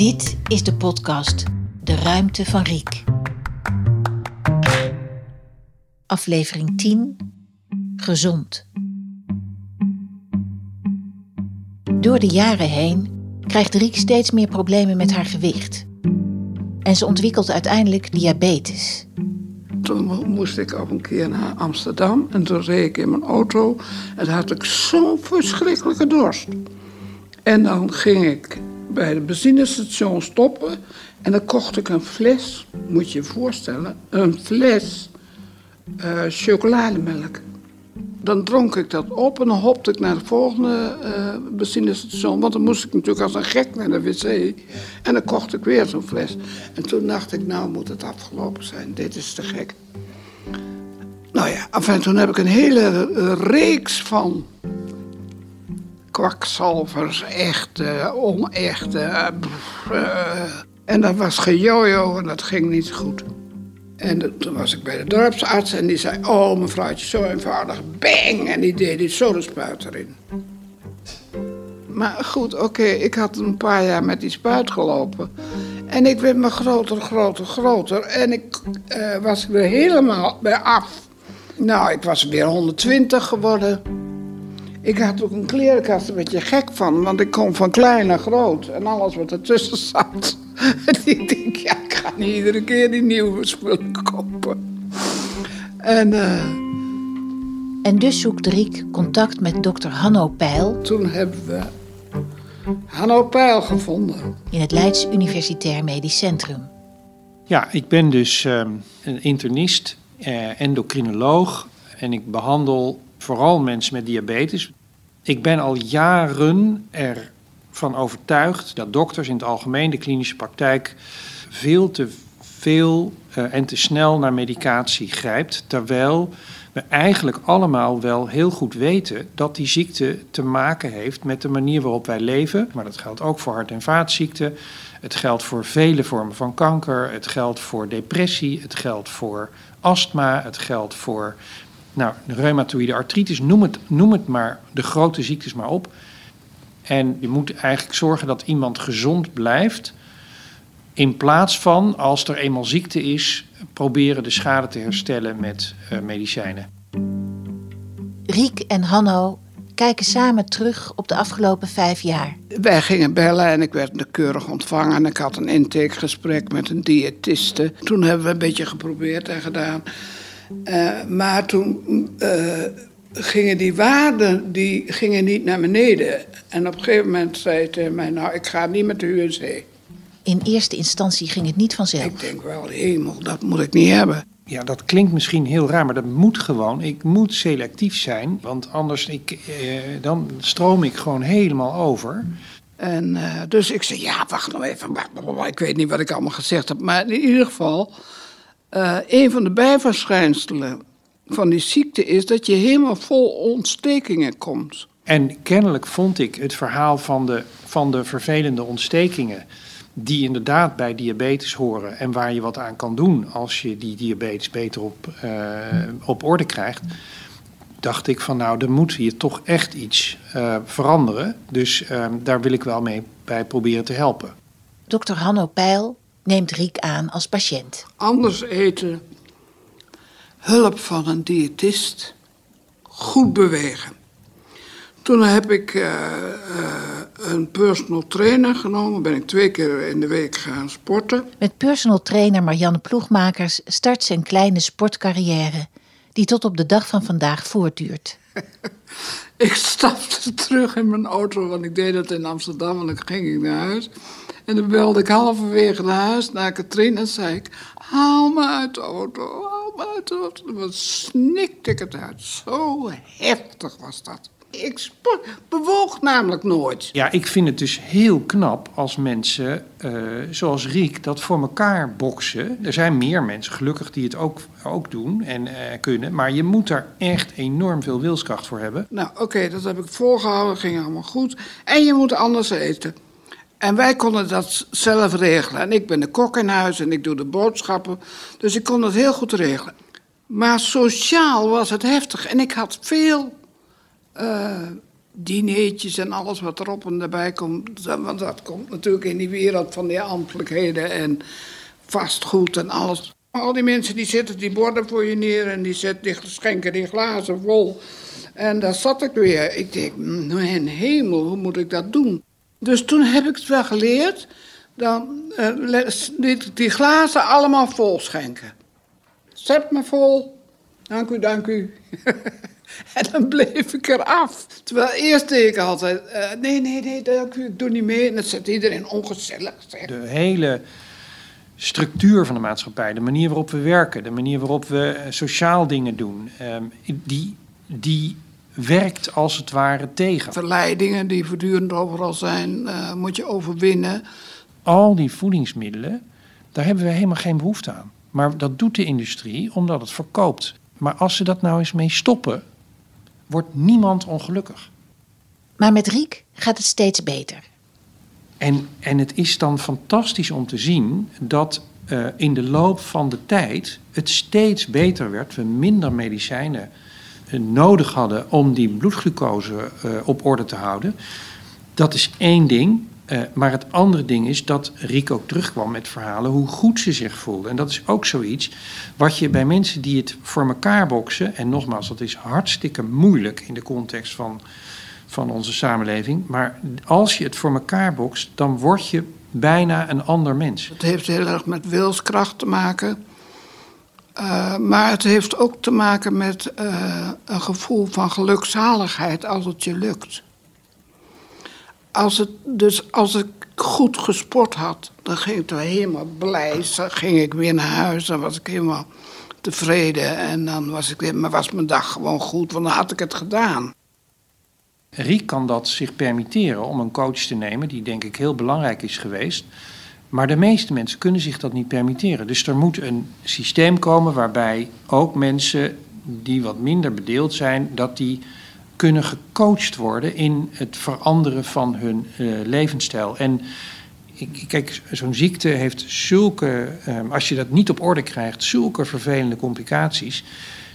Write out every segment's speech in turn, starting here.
Dit is de podcast De Ruimte van Riek. Aflevering 10. Gezond. Door de jaren heen krijgt Riek steeds meer problemen met haar gewicht. En ze ontwikkelt uiteindelijk diabetes. Toen moest ik op een keer naar Amsterdam en toen reed ik in mijn auto en had ik zo'n verschrikkelijke dorst. En dan ging ik bij de benzinestation stoppen en dan kocht ik een fles, moet je je voorstellen, een fles uh, chocolademelk. Dan dronk ik dat op en dan hopte ik naar de volgende uh, benzinestation. Want dan moest ik natuurlijk als een gek naar de wc. En dan kocht ik weer zo'n fles. En toen dacht ik, nou moet het afgelopen zijn. Dit is te gek. Nou ja, en toen heb ik een hele reeks van kwakzalvers, echte, onechte. Uh, en dat was gejojo en dat ging niet goed. En toen was ik bij de dorpsarts en die zei: Oh, mevrouwtje, zo eenvoudig. Bang! En die deed die spuit erin. Maar goed, oké, ik had een paar jaar met die spuit gelopen. En ik werd me groter, groter, groter. En ik uh, was er helemaal bij af. Nou, ik was weer 120 geworden. Ik had ook een klerenkast een beetje gek van, want ik kom van klein naar groot. En alles wat ertussen zat. En ik denk, ja, ik ga niet iedere keer die nieuwe spullen kopen. En, uh, en dus zoekt Riek contact met dokter Hanno Peil. Toen hebben we Hanno Peil gevonden. In het Leids Universitair Medisch Centrum. Ja, ik ben dus uh, een internist, uh, endocrinoloog. En ik behandel vooral mensen met diabetes. Ik ben al jaren ervan overtuigd dat dokters in het algemeen, de klinische praktijk, veel te veel uh, en te snel naar medicatie grijpt. Terwijl we eigenlijk allemaal wel heel goed weten dat die ziekte te maken heeft met de manier waarop wij leven. Maar dat geldt ook voor hart- en vaatziekten. Het geldt voor vele vormen van kanker. Het geldt voor depressie. Het geldt voor astma. Het geldt voor nou, reumatoïde artritis, noem het, noem het maar, de grote ziektes maar op. En je moet eigenlijk zorgen dat iemand gezond blijft. In plaats van, als er eenmaal ziekte is, proberen de schade te herstellen met uh, medicijnen. Riek en Hanno kijken samen terug op de afgelopen vijf jaar. Wij gingen bellen en ik werd keurig ontvangen. En ik had een intakegesprek met een diëtiste. Toen hebben we een beetje geprobeerd en gedaan. Uh, maar toen uh, gingen die waarden die gingen niet naar beneden. En op een gegeven moment zei hij tegen mij, nou, ik ga niet met de UNC. In eerste instantie ging het niet vanzelf. Ik denk wel, hemel, dat moet ik niet hebben. Ja, dat klinkt misschien heel raar, maar dat moet gewoon. Ik moet selectief zijn, want anders ik, eh, dan stroom ik gewoon helemaal over. En uh, dus ik zei, ja, wacht nou even. Ik weet niet wat ik allemaal gezegd heb. Maar in ieder geval, uh, een van de bijverschijnselen van die ziekte is dat je helemaal vol ontstekingen komt. En kennelijk vond ik het verhaal van de, van de vervelende ontstekingen, die inderdaad bij diabetes horen en waar je wat aan kan doen als je die diabetes beter op, uh, op orde krijgt, dacht ik van nou, er moet hier toch echt iets uh, veranderen. Dus uh, daar wil ik wel mee bij proberen te helpen. Dr. Hanno Peil neemt Riek aan als patiënt. Anders eten, hulp van een diëtist, goed bewegen. Toen heb ik uh, uh, een personal trainer genomen. Ben ik twee keer in de week gaan sporten. Met personal trainer Marianne Ploegmakers start zijn kleine sportcarrière... die tot op de dag van vandaag voortduurt. ik stapte terug in mijn auto, want ik deed dat in Amsterdam... en dan ging ik naar huis. En dan belde ik halverwege naar huis naar Katrien en zei ik... Haal me uit de auto, haal me uit de auto. En dan snikte ik het uit. Zo heftig was dat. Ik bewoog namelijk nooit. Ja, ik vind het dus heel knap als mensen uh, zoals Riek dat voor elkaar boksen. Er zijn meer mensen gelukkig die het ook, ook doen en uh, kunnen. Maar je moet daar echt enorm veel wilskracht voor hebben. Nou, oké, okay, dat heb ik volgehouden. ging allemaal goed. En je moet anders eten. En wij konden dat zelf regelen. En ik ben de kok in huis en ik doe de boodschappen. Dus ik kon dat heel goed regelen. Maar sociaal was het heftig. En ik had veel uh, dineetjes en alles wat erop en erbij komt. Want dat komt natuurlijk in die wereld van die ambtelijkheden en vastgoed en alles. Al die mensen die zetten die borden voor je neer en die, zetten, die schenken die glazen vol. En daar zat ik weer. Ik denk, mijn hemel, hoe moet ik dat doen? Dus toen heb ik het wel geleerd. Dan die, die glazen allemaal vol schenken. Zet me vol. Dank u, dank u. en dan bleef ik eraf. Terwijl eerst deed ik altijd, uh, nee, nee, nee, dank u, ik doe niet mee. En dat zet iedereen ongezellig. Zeg. De hele structuur van de maatschappij, de manier waarop we werken, de manier waarop we eh, sociaal dingen doen, um, die, die werkt als het ware tegen. Verleidingen die voortdurend overal zijn, uh, moet je overwinnen. Al die voedingsmiddelen, daar hebben we helemaal geen behoefte aan. Maar dat doet de industrie omdat het verkoopt. Maar als ze dat nou eens mee stoppen, wordt niemand ongelukkig. Maar met Riek gaat het steeds beter. En, en het is dan fantastisch om te zien dat uh, in de loop van de tijd het steeds beter werd. We minder medicijnen uh, nodig hadden om die bloedglucose uh, op orde te houden. Dat is één ding. Uh, maar het andere ding is dat Riek ook terugkwam met verhalen hoe goed ze zich voelde. En dat is ook zoiets wat je bij mensen die het voor elkaar boksen. En nogmaals, dat is hartstikke moeilijk in de context van, van onze samenleving. Maar als je het voor elkaar bokst, dan word je bijna een ander mens. Het heeft heel erg met wilskracht te maken. Uh, maar het heeft ook te maken met uh, een gevoel van gelukzaligheid als het je lukt. Als, het, dus als ik goed gesport had, dan ging ik toch helemaal blij. Dan ging ik weer naar huis, dan was ik helemaal tevreden. En dan was, ik, maar was mijn dag gewoon goed, want dan had ik het gedaan. Riek kan dat zich permitteren om een coach te nemen, die denk ik heel belangrijk is geweest. Maar de meeste mensen kunnen zich dat niet permitteren. Dus er moet een systeem komen waarbij ook mensen die wat minder bedeeld zijn, dat die kunnen gecoacht worden in het veranderen van hun uh, levensstijl. En kijk, zo'n ziekte heeft zulke, um, als je dat niet op orde krijgt, zulke vervelende complicaties.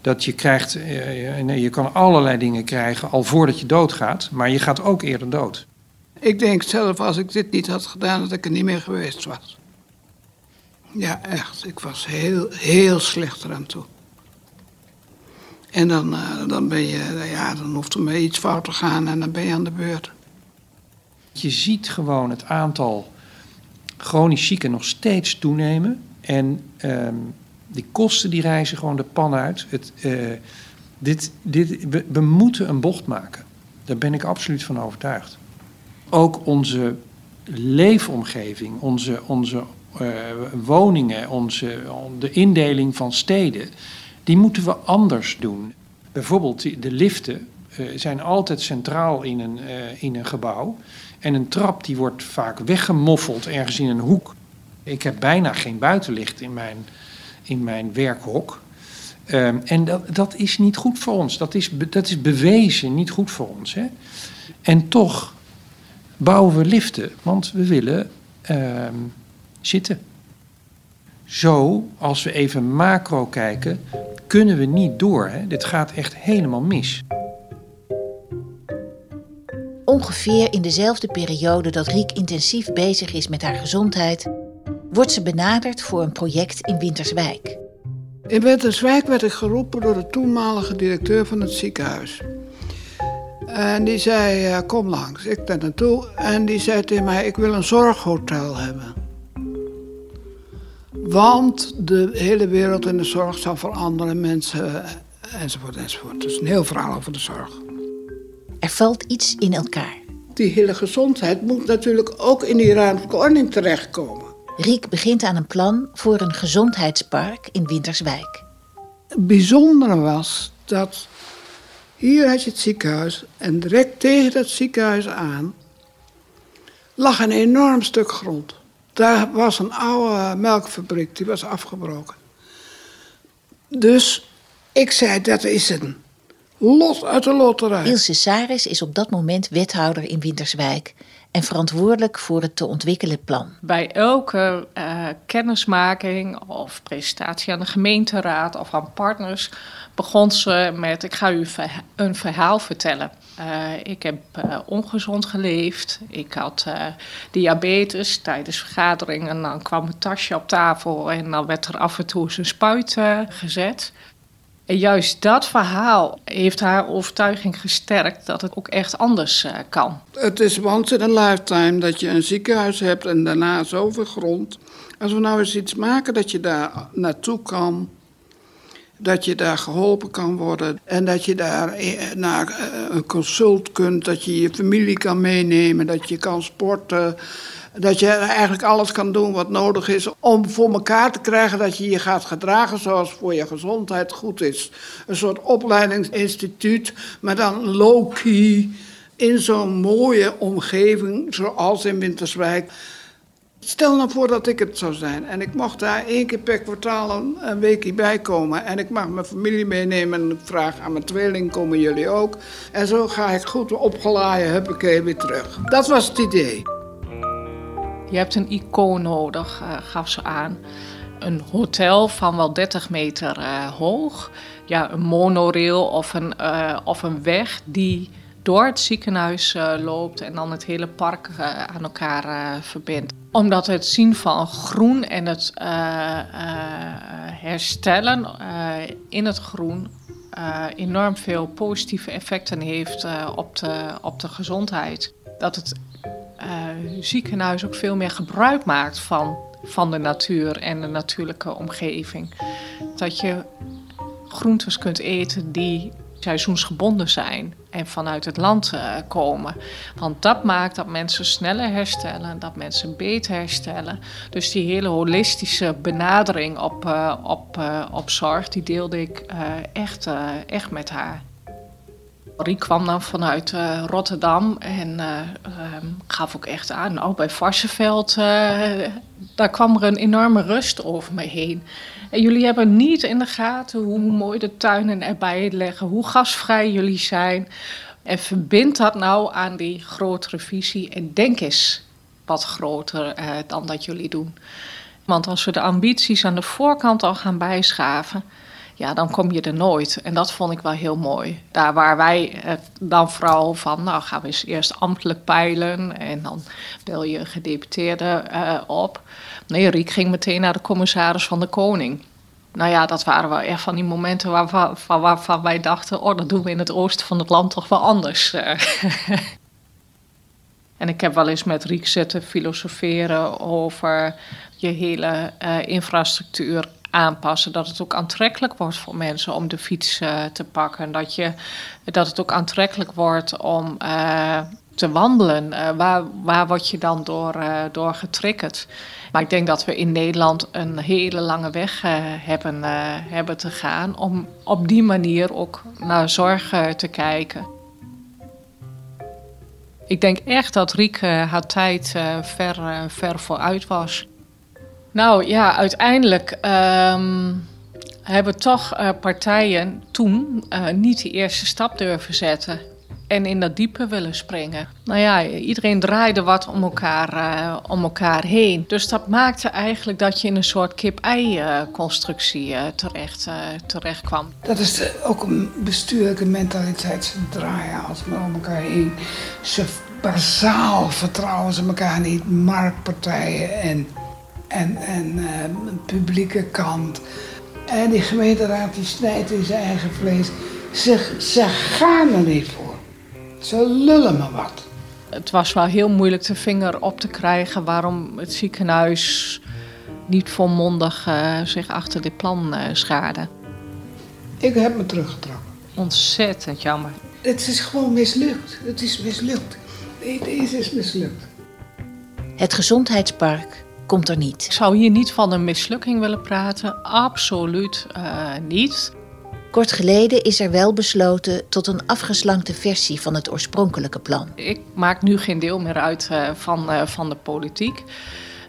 Dat je krijgt, uh, je kan allerlei dingen krijgen al voordat je doodgaat, maar je gaat ook eerder dood. Ik denk zelf, als ik dit niet had gedaan, dat ik er niet meer geweest was. Ja, echt. Ik was heel, heel slecht eraan toe. En dan, uh, dan ben je, ja, dan hoeft er maar iets fout te gaan en dan ben je aan de beurt. Je ziet gewoon het aantal chronisch zieken nog steeds toenemen. En um, die kosten die reizen gewoon de pan uit. Het, uh, dit, dit, we, moeten een bocht maken. Daar ben ik absoluut van overtuigd. Ook onze leefomgeving, onze, onze uh, woningen, onze, de indeling van steden die moeten we anders doen. Bijvoorbeeld de liften uh, zijn altijd centraal in een, uh, in een gebouw. En een trap die wordt vaak weggemoffeld ergens in een hoek. Ik heb bijna geen buitenlicht in mijn, in mijn werkhok. Um, en dat, dat is niet goed voor ons. Dat is, dat is bewezen niet goed voor ons. Hè? En toch bouwen we liften, want we willen uh, zitten. Zo, als we even macro kijken, kunnen we niet door. Hè? Dit gaat echt helemaal mis. Ongeveer in dezelfde periode dat Riek intensief bezig is met haar gezondheid, wordt ze benaderd voor een project in Winterswijk. In Winterswijk werd ik geroepen door de toenmalige directeur van het ziekenhuis. En die zei, kom langs. Ik daar naartoe en die zei tegen mij, ik wil een zorghotel hebben. Want de hele wereld in de zorg zal veranderen, mensen enzovoort enzovoort. Dus een heel verhaal over de zorg. Er valt iets in elkaar. Die hele gezondheid moet natuurlijk ook in die ruimtelijke ordening terechtkomen. Riek begint aan een plan voor een gezondheidspark in Winterswijk. Het bijzondere was dat hier had je het ziekenhuis en direct tegen dat ziekenhuis aan lag een enorm stuk grond. Daar was een oude melkfabriek, die was afgebroken. Dus ik zei, dat is een lot uit de loterij. Ilse Saris is op dat moment wethouder in Winterswijk. en verantwoordelijk voor het te ontwikkelen plan. Bij elke uh, kennismaking of presentatie aan de gemeenteraad of aan partners begon ze met: Ik ga u een verhaal vertellen. Uh, ik heb uh, ongezond geleefd. Ik had uh, diabetes tijdens vergaderingen. Dan kwam een tasje op tafel en dan werd er af en toe een spuit gezet. En juist dat verhaal heeft haar overtuiging gesterkt dat het ook echt anders kan. Het is once in a lifetime dat je een ziekenhuis hebt en daarna zoveel grond. Als we nou eens iets maken dat je daar naartoe kan dat je daar geholpen kan worden en dat je daar eh, naar eh, een consult kunt, dat je je familie kan meenemen, dat je kan sporten. Dat je eigenlijk alles kan doen wat nodig is om voor elkaar te krijgen dat je je gaat gedragen zoals voor je gezondheid goed is. Een soort opleidingsinstituut, maar dan low-key in zo'n mooie omgeving zoals in Winterswijk. Stel nou voor dat ik het zou zijn en ik mocht daar één keer per kwartaal een, weekje bij komen en ik mag mijn familie meenemen en ik vraag aan mijn tweeling, komen jullie ook? En zo ga ik goed opgeladen, huppakee, weer terug. Dat was het idee. Je hebt een icoon nodig, uh, gaf ze aan. Een hotel van wel 30 meter uh, hoog. Ja, een monorail of een, uh, of een weg die door het ziekenhuis loopt en dan het hele park aan elkaar verbindt. Omdat het zien van groen en het herstellen in het groen enorm veel positieve effecten heeft op, de, op de gezondheid. Dat het ziekenhuis ook veel meer gebruik maakt van, van de natuur en de natuurlijke omgeving. Dat je groentes kunt eten die seizoensgebonden zijn en vanuit het land uh, komen. Want dat maakt dat mensen sneller herstellen, dat mensen beter herstellen. Dus die hele holistische benadering op, uh, op, uh, op zorg, die deelde ik echt, echt met haar. Rie kwam dan vanuit Rotterdam en um, gaf ook echt aan, nou bij Varsenveld, daar kwam er een enorme rust over me heen. En jullie hebben niet in de gaten hoe mooi de tuinen erbij liggen, hoe gasvrij jullie zijn. En verbind dat nou aan die grotere visie en denk eens wat groter eh, dan dat jullie doen. Want als we de ambities aan de voorkant al gaan bijschaven, ja, dan kom je er nooit. En dat vond ik wel heel mooi. Daar waar wij dan vooral van, nou gaan we eens eerst ambtelijk peilen en dan bel je een gedeputeerde uh, op. Nee, Riek ging meteen naar de commissaris van de Koning. Nou ja, dat waren wel echt van die momenten waarvan, waarvan wij dachten: oh, dat doen we in het oosten van het land toch wel anders. en ik heb wel eens met Riek zitten filosoferen over je hele infrastructuur aanpassen. Dat het ook aantrekkelijk wordt voor mensen om de fiets uh, te pakken. Dat, je, dat het ook aantrekkelijk wordt om uh, te wandelen. Uh, waar, waar word je dan door, door getriggerd? Maar ik denk dat we in Nederland een hele lange weg hebben, hebben te gaan om op die manier ook naar zorg te kijken. Ik denk echt dat Rieke haar tijd ver, ver vooruit was. Nou ja, uiteindelijk um, hebben toch uh, partijen toen uh, niet de eerste stap durven zetten. En in dat diepe willen springen. Nou ja, iedereen draaide wat om elkaar, uh, om elkaar heen. Dus dat maakte eigenlijk dat je in een soort kip-ei-constructie terecht, terecht kwam. Dat is ook een bestuurlijke mentaliteit. Ze draaien als maar om elkaar heen. Ze bazaal vertrouwen ze elkaar niet. Marktpartijen en en, en uh, publieke kant. En die gemeenteraad die snijdt in zijn eigen vlees. Ze, ze gaan er niet voor. Ze lullen me wat. Het was wel heel moeilijk de vinger op te krijgen waarom het ziekenhuis niet volmondig uh, zich achter dit plan uh, schaarde. Ik heb me teruggetrokken. Ontzettend jammer. Het is gewoon mislukt. Het is mislukt. Deze is mislukt. Het gezondheidspark komt er niet. Ik zou hier niet van een mislukking willen praten, absoluut uh, niet. Kort geleden is er wel besloten tot een afgeslankte versie van het oorspronkelijke plan. Ik maak nu geen deel meer uit uh, van, uh, van de politiek.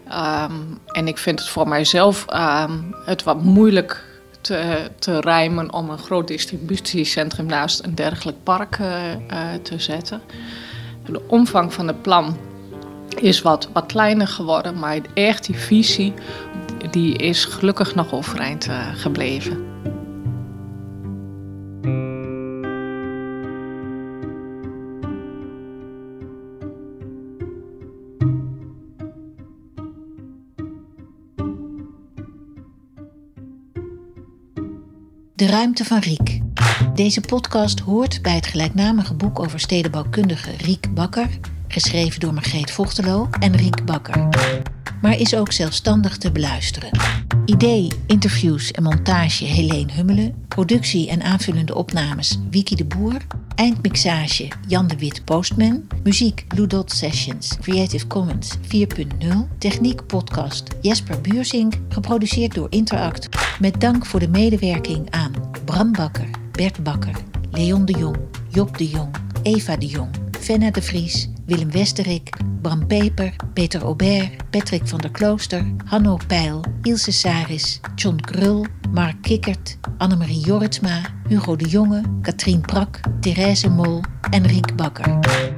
Um, en ik vind het voor mijzelf um, het wat moeilijk te, te rijmen om een groot distributiecentrum naast een dergelijk park te zetten. De omvang van het plan is wat, wat kleiner geworden, maar echt die visie die is gelukkig nog overeind uh, gebleven. De ruimte van Riek. Deze podcast hoort bij het gelijknamige boek over stedenbouwkundige Riek Bakker, geschreven door Margreet Vochtelo en Riek Bakker, maar is ook zelfstandig te beluisteren. Idee, interviews en montage Helene Hummelen, productie en aanvullende opnames Wiki de Boer, eindmixage Jan de Wit Postman, muziek Blue Dot Sessions, Creative Commons 4.0, techniek podcast Jesper Buursink, geproduceerd door Interact, met dank voor de medewerking aan Bram Bakker, Bert Bakker, Leon de Jong, Job de Jong, Eva de Jong, Venna de Vries, Willem Westerik, Bram Peper, Peter Aubert, Patrick van der Klooster, Hanno Peil, Ilse Saris, John Krul, Mark Kikkert, Annemarie Jorritsma, Hugo de Jonge, Katrien Prak, Therese Mol en Riek Bakker.